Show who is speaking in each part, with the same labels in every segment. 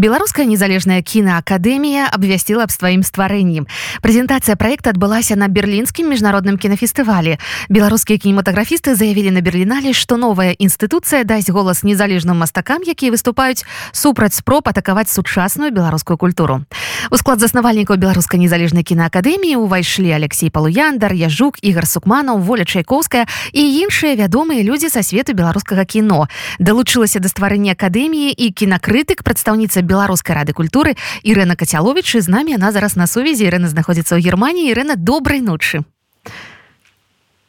Speaker 1: беларуская незалежная кінаакадэмія абвясціла аб сваім стварэнні прэзентацыя проекта адбылася на берлінскім міжнародным кінафестывалі беларускія кінематаграфісты заявілі на берлінале што новая інстытуцыя дасць голас незалежным мастакам якія выступаюць супраць спроб атакаваць сучасную беларускую культуру. У склад заснавальнікаў беларускай незалежнай кінаакадэміі ўвайшлі алексей палуяндар яжук ігар сукманаў воля чайковская і іншыя вядомыя людзі са свету беларускага кіно. Далучылася да стварэння акадэміі і кінакрытык прадстаўніца беларускай рады культуры Ірена кацялович з намі она зараз на сувязі. Ірена знаходзіцца ў германії Ірена добрай ночы.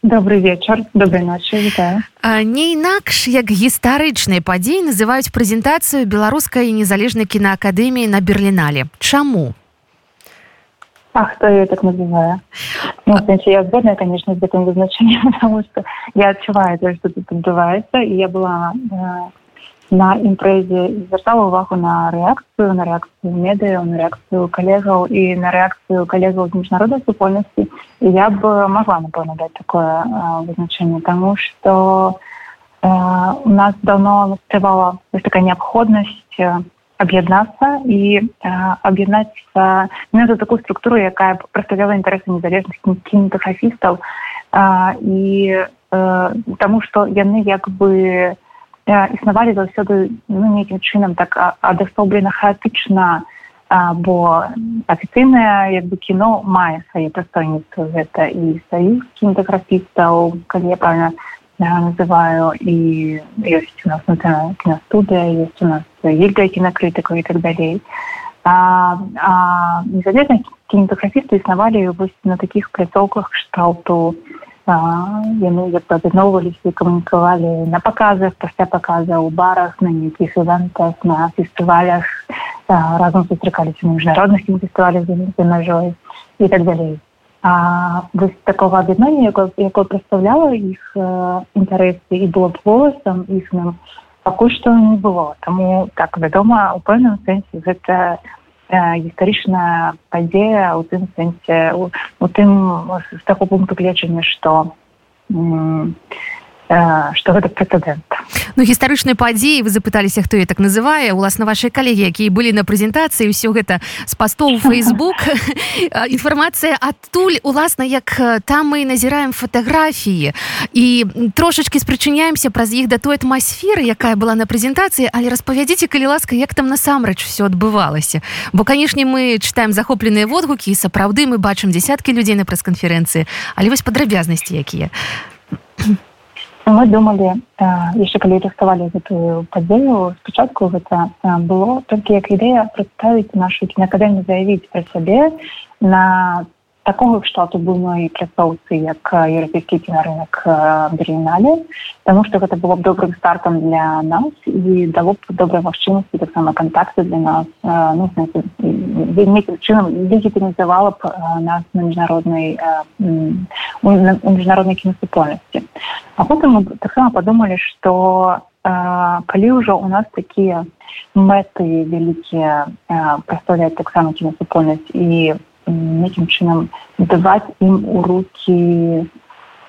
Speaker 2: Добрый вечар. Доброй ночи. Вітаю.
Speaker 1: Не інакш як гістарычныя падзеі называюць прэзентацыю беларускай незалежнай кінаакадэміі на берлінале. Чаму?
Speaker 2: А кто ее так называю? Ну, смысле, я сборная, конечно, с этим вызначением, потому что я отчуваю то, что тут отбывается, и я была э, на імпрэзе звяртала ўвагу на рэакцыю на рэакцыю медыяў на рэакцыю калегаў і на рэакцыю калегаў з міжнароднай супольнасці. Я б могла напэўна даць такое вызначэнне тому что э, у нас давно настрывала такая неабходнасць аб'яднацца і аб'яднаць за такую структуру якая прадставляла інтарэсы незалежных кінематографістаў і тому что яны як бы існавалі заўсёды ну, нейкім чынам так адасоблена хаатычна бо афіцыйнае як бы кіно мае свае прадстаўніцтва гэта і саюз кінематографістаў калі я правильно называю і ёсць у нас кінастудыя ёсць у нас ельга кінакрытыкаў і так далей незалежна кінематографісты існавалі вось на такіх пляцоўках кшталту яны аб'ядноўваліся камунікавалі на паказах пасля паказа ў барах на нейкіх івентах на фестывалях разам сустракаліся на міжнародных фестывалях за мяжой і так далей. А вось такого аб'яднання якое прадстаўляла іх інтарэсы і было б голасам існым пакуль што не было. Таму так вядома у пэўным сэнсе гэта гістарычная падзея у тым сэнсе у, у тым з таго пункту гледжання што что гэта прэцэдэнт
Speaker 1: Ну гістарычнай падзеі вы запыталіся хто я так называе уласна вашай калегі якія былі на прэзентацыі ўсё гэта з пастоў Facebook. Інфармацыя адтуль уласна як там мы назіраем фатаграфіі. І трошачки спрачыняемся праз іх да той атмасферы якая была на прэзентацыі але распавядзіце калі ласка як там насамрэч все адбывалася. Бо канешне мы чытаем захопленыя водгукі і сапраўды мы бачым десяткі людзей на прэс-канферэнцыі але вось падрабязнасці якія
Speaker 2: мы думали яшчэ калі рыхтавалі гэтую падзею спачатку гэта было толькі як ідэя прадставіць нашу кінакадэмію заявіць пра сябе на такого кшталту буйной пляцоўцы як еўрапейскі кінарынак берінале Таму што гэта было б добрым стартам для нас і дало б добрай магчымасці таксама кантакты для нас ну, нейкім чынам легітымізавала б нас на міжнароднай міжнароднай кінасупольнасці А потым мы таксама падумалі што калі ўжо у нас такія мэты вялікія прадстаўляюць таксама кінасупольнасць і нейкім чынам даваць ім у руки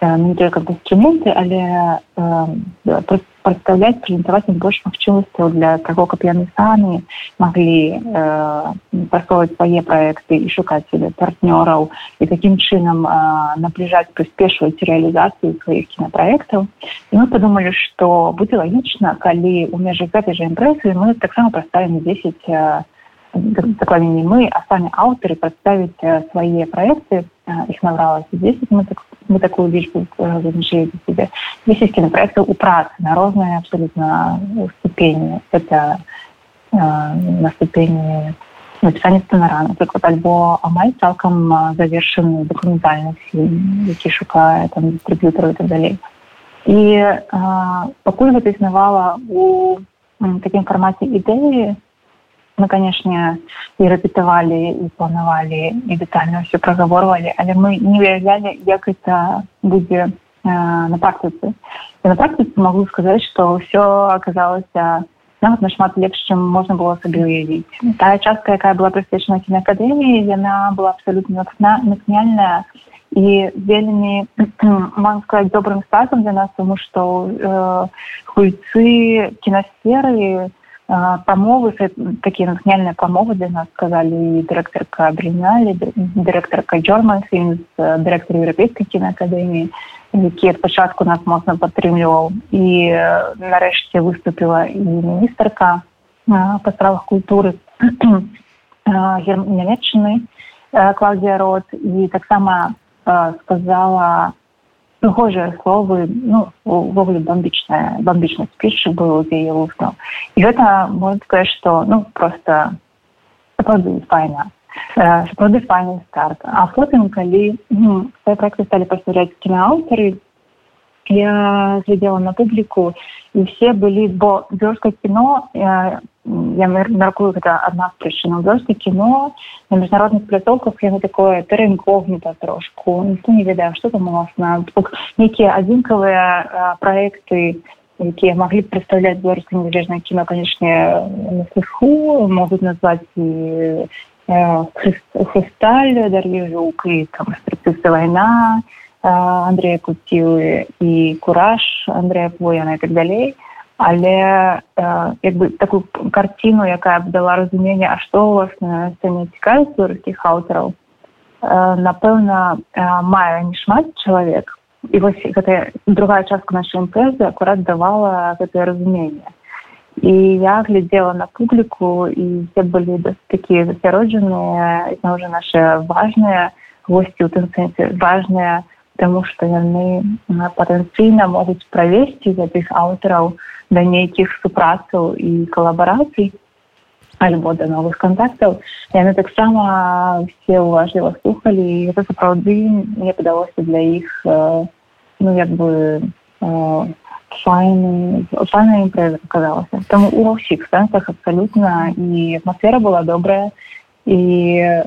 Speaker 2: не только інструменты але э, прадстаўляць прэзентаваць больш магчымасцяў для таго каб яны самі маглі э, прасоўваць свае праекты і шукаць себе партнёраў і такім чынам э, набліжаць прыспешваць рэалізацыю сваіх кінапраектаў і мы падумалі што будзе лагічна калі у межах гэтай жа імпрэсы мы таксама прадставім 10 э, докладнее мы, а сами авторы представить э, свои проекты, э, их набралось 10, мы, так, мы такую личбу разрешили для себя. 10 кинопроектов у працы на разные абсолютно ступени. Это э, на ступени написання сценара, наприклад, альбо амаль цалком завершений документальний фільм, який шукає там дистриб'ютори і так далі. І покуль гэта існавала у такім фармаце ідэі, мы канешне і рэпетавалі і планавалі і дэтальна ўсё прагаворвалі але мы не выяўлялі як это будзе э, на практыцы і на практыцы могу сказаць што ўсё аказалася нават нашмат лепш чым можна было сабе уявіць тая частка якая была прысвечана кінаакадэміі яна была абсалютна натхняльная і вельмі ман сказать добрым статам для нас тому что э, хуйцы кінасферы памовы такія натхняльныя памовы для нас сказалі дырэктарка бріналі дырэктарка джорман дырэктар еўрапейскай кінаакадэміі які ад пачатку нас моцна падтрымліваў і нарэшце выступіла і міністрка па справах культуры нямецчыны клаўдзія рот і таксама сказала прыгожыя словы ну увогуле бомбічная бомбічны спіч быў з яе вустаў і гэта можна сказать что ну просто сапраўды файна. Сапраўды файны старт а потым калі ну, проекты сталі пастаўляць кінааўтары я глядела на публіку і все былі бо вёрска кіно я, я мяркую гэта адна з прычынаў вёрска кіно на міжнародных пляцоўках яно такое тэрэнкогніта трошку. Ніхто не ведае што там уласна нейкія адзінкавыя праекты якія маглі б прадстаўляць беларуска незалежнае кіно канечне на слыху могуць назваць і хрысталь дар'юк і там структусы вайна Андрея Куцілы і кураж Андрея Пояна і так далей. Але як бы такую карціну, якая б дала разуменне, а што у вас на сцэне цікавіць беларускіх аўтараў, напэўна, мае не шмат чалавек. І вось гэтая другая частка нашай імпрэзы акурат давала гэтае разуменне. І я глядзела на публіку і все былі такія засяроджаныя, зноў жа нашы важныя госці ў тым сэнсе важныя, тому что яны патэнцыйна могуць правесці гэтых аўтараў да нейкіх супрацаў і калабарацый альбо да новых контактаў яны таксама все уважліва слухали і это сапраўды мне падалося для іх э, ну як бы э, файная імпрэза казалася там у ўсіх сэнсах абсалютна і атмасфера была добрая і э,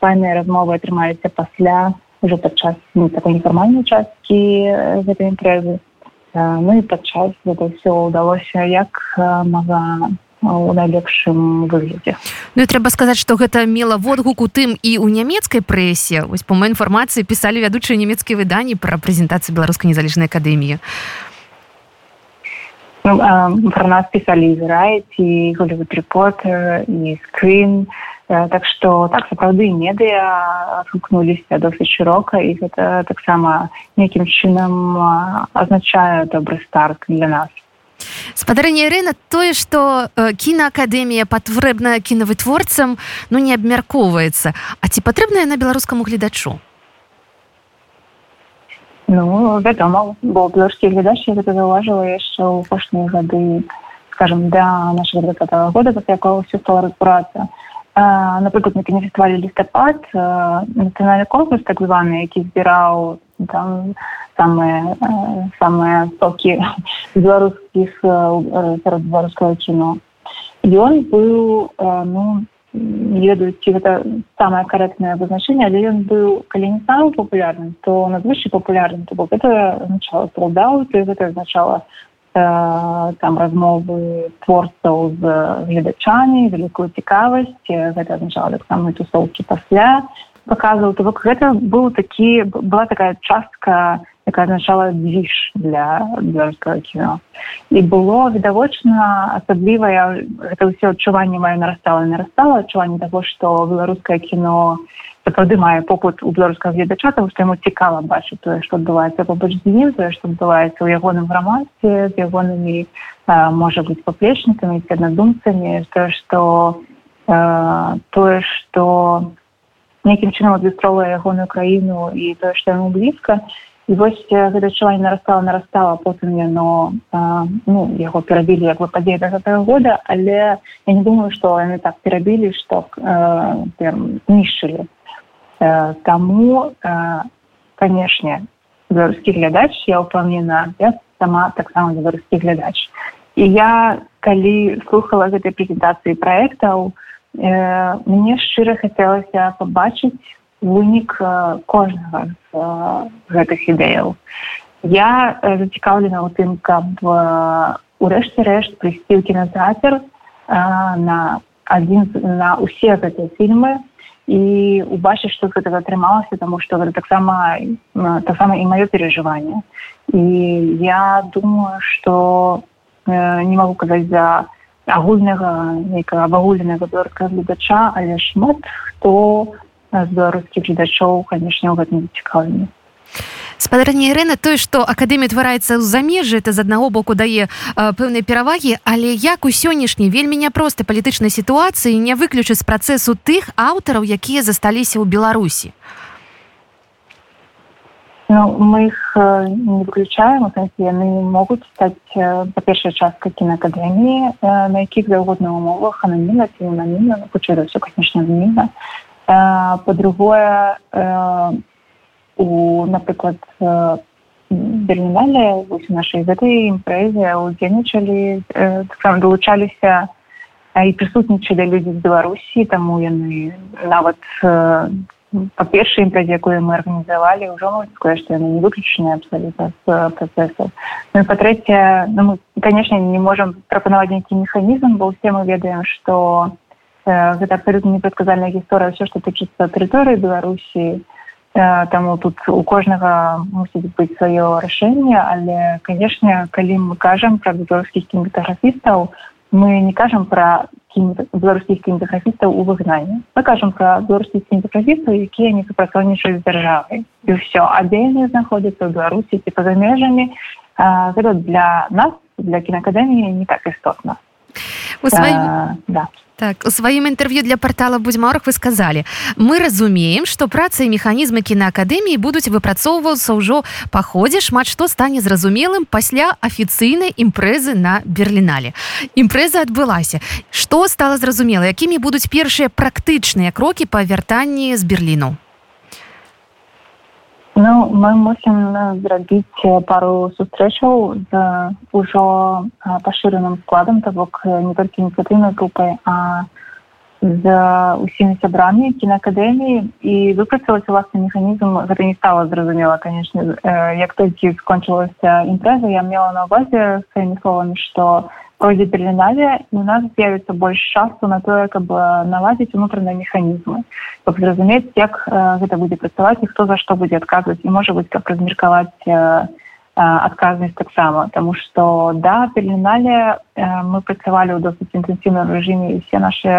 Speaker 2: файныя размовы атрымаліся пасля уже падчас ну, такой нефармальнай часткі гэтай імпрэзы ну і падчас гэта все ўдалося як мага у найлепшым выглядзе
Speaker 1: Ну і трэба сказаць што гэта мела водгук у тым і ў нямецкай прэсе. Вось по моей інфармацыі пісалі вядучыя нямецкія выданні пра прэзентацыю беларускай незалежнай акадэміі.
Speaker 2: Ну, про нас пісалі ізраіці голівуд рэпортер і скрин і так что так сапраўды медыа адгукнуліся досыць шырока і гэта таксама нейкім чынам азначае добры старт для нас.
Speaker 1: Спадарэнне рына тое што кінаакадэмія патрэбная кінавытворцам ну не абмяркоўваецца а ці патрэбная на беларускаму гледачу
Speaker 2: ну вядома бо беларускі глядач я гэта заўважыла яшчэ ў апошнія гады скажем да нашего двадцатого года пасля якого все стала разбурацца напрыклад на кінафестывалі лістапад нацыянальны конкурс так званы які збіраў там самыя самыя сокі беларускіх сярод беларускага кіно. Ён быў ну ведаюць ці гэта самае карэктнае вызначэнне але ён быў калі не самым папулярным то надзвычай папулярным то бок гэта азначала солдат гэта азначала там размовы творцаў з гледачамі вялікую цікавасць гэта азначала таксама тусоўкі пасля показываў то бок гэта быў такі была такая частка якая азначала движ для беларускага кіно. І было відавочна асаблівая гэта ўсё адчуванне мае нарастала нарастала адчуванне таго што беларускае кіно не сапраўды мае попыт у беларускага гледача тому што яму цікава бачыць тое што адбываецца побач з ім тое што адбываецца ў ягоным грамадстве з ягонымі можа быць паплечнікамі ці аднадумцамі тое што тое што нейкім чынам адлюстроўвае ягоную краіну і тое што яму блізка. І вось гэта адчуванне нарастала нарастала потым яно ну яго перабілі як бы падзеі да гэтага года але я не думаю што яны так перабілі што нішчылі Э, Таму э, канешне беларускі глядач я ўпэўнена я сама таксама беларускі глядач. І я калі слухала гэтай прэзентацыі праектаў э, мне шчыра хацелася пабачыць вынік кожнага з гэтых ідэяў я зацікаўлена ў тым каб урэшце рэшт прыйсці ў кінотэатр на адзін на ўсе гэтыя фільмы і убачыць што гэтага атрымалася тому что гэта таксама таксама і маё перажыванне і я думаю что э, не могу казаць за агульнага нейкага абагульнага беларускага гледача але шмат хто з беларускіх гледачоў канешне ў гэтым цікаўні
Speaker 1: спадарня Ірына тое што акадэмія твараецца ў замежжы это з аднаго боку дае пэўныя перавагі але як у сённяшняй вельмі няпростай палітычнай сітуацыі не выключыць працэсу тых аўтараў якія засталіся ў беларусі.
Speaker 2: Ну, мы их не выключаем яны могуць стаць па-першая частка кінаакадэміі на якіх заўгодна умовах ананімна ці ананімна хутчэй за ўсё канешне ананімна. По-другое у напрыклад бернале вось нашай гэтай імпрэзе удзельнічалі таксама далучаліся і прысутнічалі людзі з беларусі таму яны нават па першай імпрэзе якую мы арганізавалі ўжо сказать, што яны не выключаныя абсалютна з працэсаў ну, па-трэцяе ну, мы канешне не можам прапанаваць нейкі механізм бо ўсе мы ведаем што гэта абсалютна непрадказальная гісторыя ўсё што тычыцца тэрыторыі беларусі Таму тут у кожнага мусіць быць сваё рашэнне, але канешне, калі мы кажам пра беларускіх кінематаграфістаў, мы не кажам пра беларускіх кінематаграфістаў у выгнанні. Мы кажам пра беларускіх кінематаграфістаў, якія не супрацоўнічаюць з дзяржавай. І ўсё адзельна знаходзіцца ў беларусі ці па-за межамі. Гэта для нас для кінаакадэміі не так істотна.
Speaker 1: Сваім... Да. Так, у сваім інтэрв'ю для портала будзьмарах вы сказалі мы разумеем што праца і механізмы кінаакадэміі будуць выпрацоўвацца ўжо па ходзе шмат што стане зразумелым пасля афіцыйнай імпрэзы на берерлінале імпрэза адбылася што стала зразумела якімі будуць першыя практычныя крокі па вяртанні з берліну
Speaker 2: Ну, мы мусім зрабіць пару сустрэчаў з ужо пашыраным складам то бок не толькі ініцыятыўнай групай а з усімі сябрамі кінаакадэміі і выпрацаваць уласны механізм гэта не стала зразумела канешне як толькі скончылася імпрэза я мела на увазе сваімі словамі што пройдзе перенале у нас з'явіцца больш часу на тое каб наладзіць унутраныя механізмы каб зразумець як гэта будзе працаваць і хто за што будзе адказваць і можа быць каб размеркаваць адказнасць таксама тому что да перенале мы працавалі ў досыць інтэнсіўным рэжыме і все наши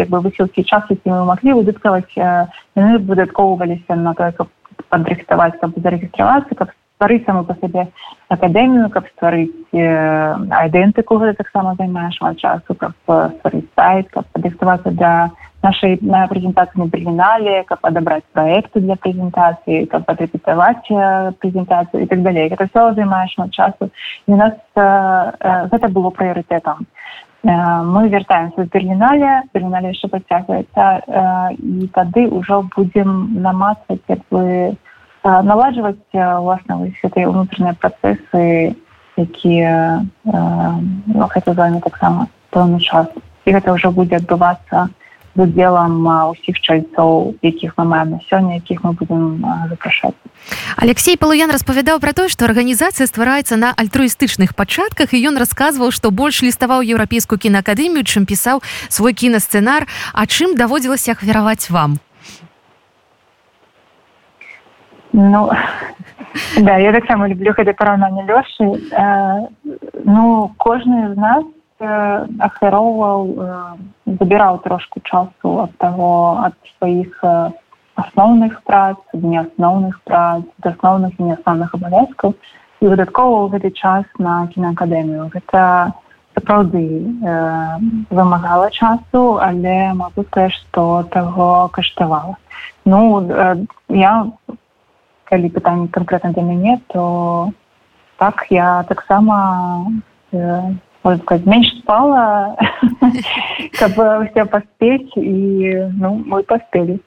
Speaker 2: як бы высілкі часы ці мы маглі выдаткаваць яны выдаткоўваліся на тое каб падрыхтаваць каб зарэгістравацца каб стварыць саму па сабе акадэмію каб стварыць айдэнтыку гэта таксама займае шмат часу каб стварыць сайт каб падрыхтавацца для нашай на прэзентацыі на брыгінале каб адабраць праекты для прэзентацыі каб падрэпетаваць прэзентацыю і так далей гэта все займае шмат часу. І у нас гэта было прыярытэтам мы вяртаемся з бернале бернале яшчэ працягваецца і тады ўжо будзем намацваць як бы наладжваць власна гэтай унутраныя працэсы якія ну, гэта з вами таксама пэўны час і гэта ўжо будзе адбывацца з удзелам усіх чальцоў якіх мы маем на сёння якіх мы будем запрашаць
Speaker 1: Алексей палуян распавядаў пра тое што арганізацыя ствараецца на альтруістычных пачатках і ён расказваў што больш ліставаў еўрапейскую кінаакадэмію чым пісаў свой кінасцэнар а чым даводзілася ахвяраваць вам
Speaker 2: Ну да я таксама люблю гэта параўнанне лёшы э, ну кожны з нас э, ахвяроўваў э, забіраў трошку часу ад таго ад сваіх э, асноўных прац не асноўных прац асноўных і неасноўных абавязкаў і выдаткоўваў гэты час на кінаакадэмію гэта сапраўды э, вымагала часу але могу сказаць што таго каштавала ну э, я калі пытанне конкретно для мяне то так я таксама э, сказать, менш спала каб все паспець і ну мы паспелі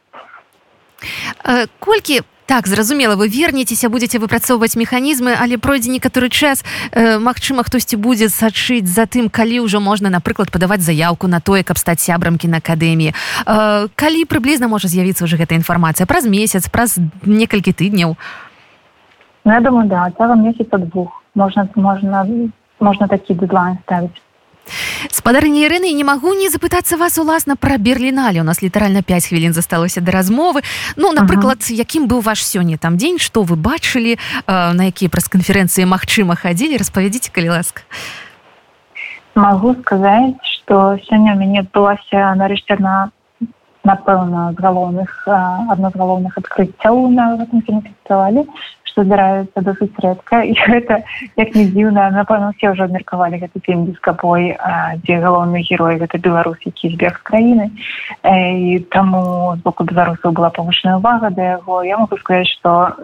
Speaker 1: колькі так зразумела вы вернетеся будете выпрацоўваць механізмы але пройдзе некаторы час э, Мачыма хтосьці будзе сачыць за тым калі ўжо можна напрыклад падаваць заявку на тое каб стаць сябрам кінакадэміі. Э, калі прыблізна можа з'явіцца уже гэта інфармацыя? Праз месяц праз некалькі тыдняў?
Speaker 2: Ну, я думаю да цягам месяца двух. Можна можна можно такі дедлайн ставить
Speaker 1: спадарні Ірыны не магу не запытацца вас уласна пра берерліналі у нас літаральна 5 хвілін засталося да размовы. Ну напрыклад -huh. якім быў ваш сёння там дзень што вы бачылі на якія прэс-канферэнцыі магчыма хадзілі распавядзіце калі ласка
Speaker 2: могу сказаць что сёння мяне адбылася нарэшце на напэўна з галоўных адно з галоўных адкрыццяў на гэтым фестывалі што здараюцца досыць рэдка. І гэта як не дзіўна напэўна все ўжо абмеркавалі гэты фільм бескапой дзе галоўны герой гэта беларус які збег з краіны. І таму з боку беларусаў была павышаная увага да яго. Я могу сказаць што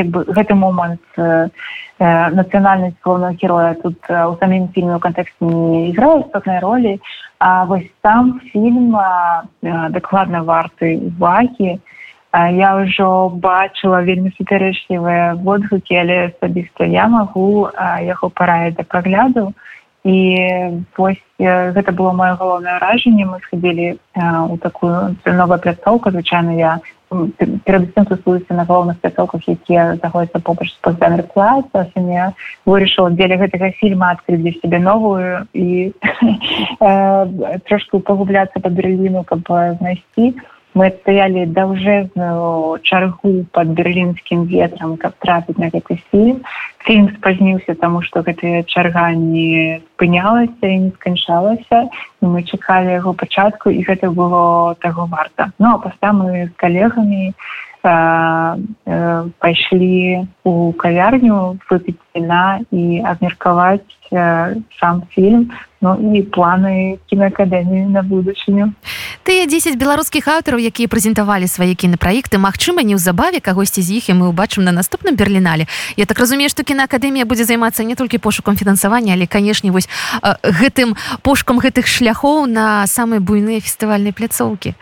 Speaker 2: як бы гэты момант нацыянальнасць галоўнага героя тут у самім фільме ў кантэксце не іграе істотнай ролі. А вось там фільм дакладна варты увагі. і я ўжо бачыла вельмі супярэчлівыя водгукі але асабіста я магу яго параіць да прагляду. І вось гэта было маё галоўнае ражанне мы схадзілі у такую новую пляцоўку. Звычайна я перад тым сусуюся на галоўных пляцоўках якія заходзяцца побач з пазданр плац я вырашыла дзеля гэтага фільма адкрыць для сябе новую і трошку пагубляцца па берліну каб знайсці мы стаялі даўжэзную чаргу под берлінскім ветрам каб трапіць на гэты фільм фільм спазніўся тому что гэтая чарга не спынялася і не сканчалася мы чакалі яго пачатку і гэта было таго варта ну а пасля мы з калегамі пайшлі у кавярню выпіць віна і абмеркаваць сам фільм ну і планы кінаакадэміі на будучыню
Speaker 1: тыя 10 беларускіх аўтараў якія прэзентавалі свае кінапраекты. Мачыма неўзабаве кагосьці з іх і мы ўбачым на наступным берерлінале Я так разумею што кінаакадэмія будзе займацца не толькі пошукам фінансавання але канешне вось гэтым пошукам гэтых шляхоў на самыя буйныя фестывальныя пляцоўкі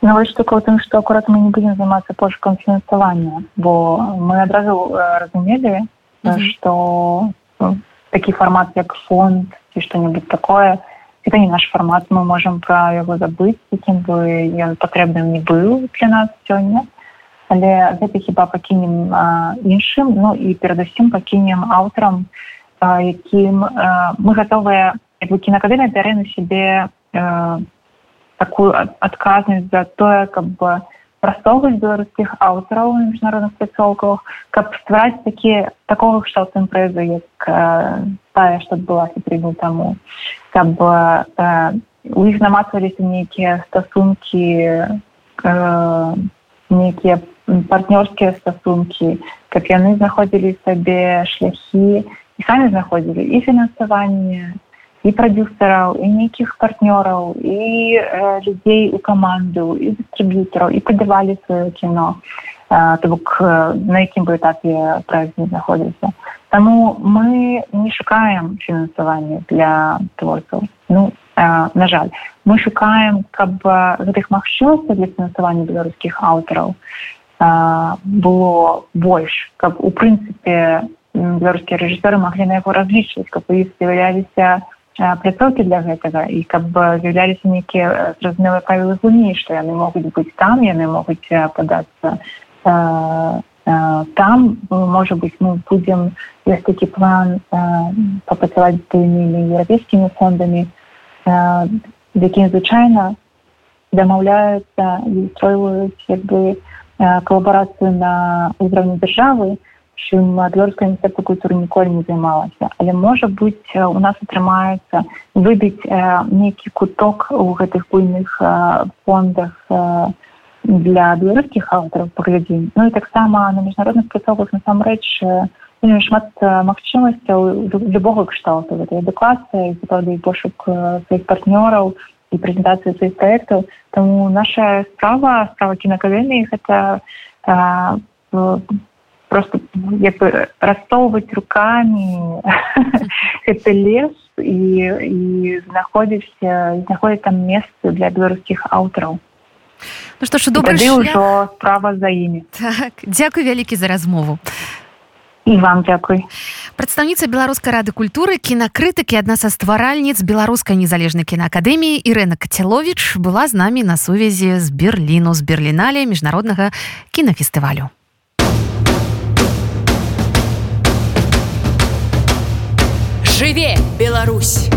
Speaker 2: Ну, вось штука ў тым што акурат мы не будзем займацца пошукам фінансавання бо мы адразу разумелі што mm -hmm такі фармат як фонд ці что-нибудь такое это не наш фармат мы можем про яго забыць якім бы ён патрэбным не быў для нас сёння але гэта хіба пакінем іншым ну і перадусім пакінем аўтарам якім мы гатовыя кінакадэмія бярэ на сябе такую адказнасць за тое каб прасоўваць беларускіх аўтараў на міжнародных пляцоўках каб ствараць такія такого кшталт імпрэзы як э, тая што адбылася дні таму каб э, у іх намацваліся нейкія стасункі э, нейкія партнёрскія стасункі каб яны знаходзілі сабе шляхі і самі знаходзілі і фінансаванне і прадюсераў і нейкіх партнёраў і э, людзей у каманду і дыстрыб'ютараў і падавалі сваё кіно то бок на якім бы этапе праект не знаходзіцца Таму мы не шукаем фінансаванне для творцаў ну э, на жаль. Мы шукаем каб гэтых магчымасцяў для фінансавання беларускіх аўтараў э, было больш каб у прынцыпе беларускія рэжысёры маглі на яго разлічваць каб у іх з'яўляліся пляцоўкі для гэтага. І каб з'яўляліся нейкія зразумелыя правілы гульні што яны могуць быць там яны могуць падацца там. Можа быць мы будзем ёсць такі план папрацаваць тымі еўрапейскімі фондамі якім звычайна дамаўляюцца і стройваюць як бы калабарацыю на ўзроўні дзяржавы чым беларуская міністэрства культуры ніколі не займалася. Але можа быць у нас атрымаецца выбіць нейкі куток у гэтых буйных фондах для беларускіх аўтараў паглядзім. Ну і таксама на міжнародных працовах насамрэч шмат магчымасцяў любога кшталту. Гэтай адукацыі сапраўды пошук сваіх партнёраў прэзентацыі сваіх праектаў. Таму наша справа справа кінакавельні гэта просто як бы растоўваць руками. Это лес і і знаходзіся знаходзіць там месцы для беларускіх аўтараў
Speaker 1: Ну што ж добра
Speaker 2: ўжо справа за імі
Speaker 1: так, Дякую вялікі за размову.
Speaker 2: Вам дзякуй
Speaker 1: прадстаўніца беларускай рады культуры кінакрытыкі адна са стваральніц беларускай незалежнай кінаакадэміі Ірена кацялович была з намі на сувязі з берліну з берлінале міжнароднага кінафестывалю
Speaker 3: Жыве Беларусь!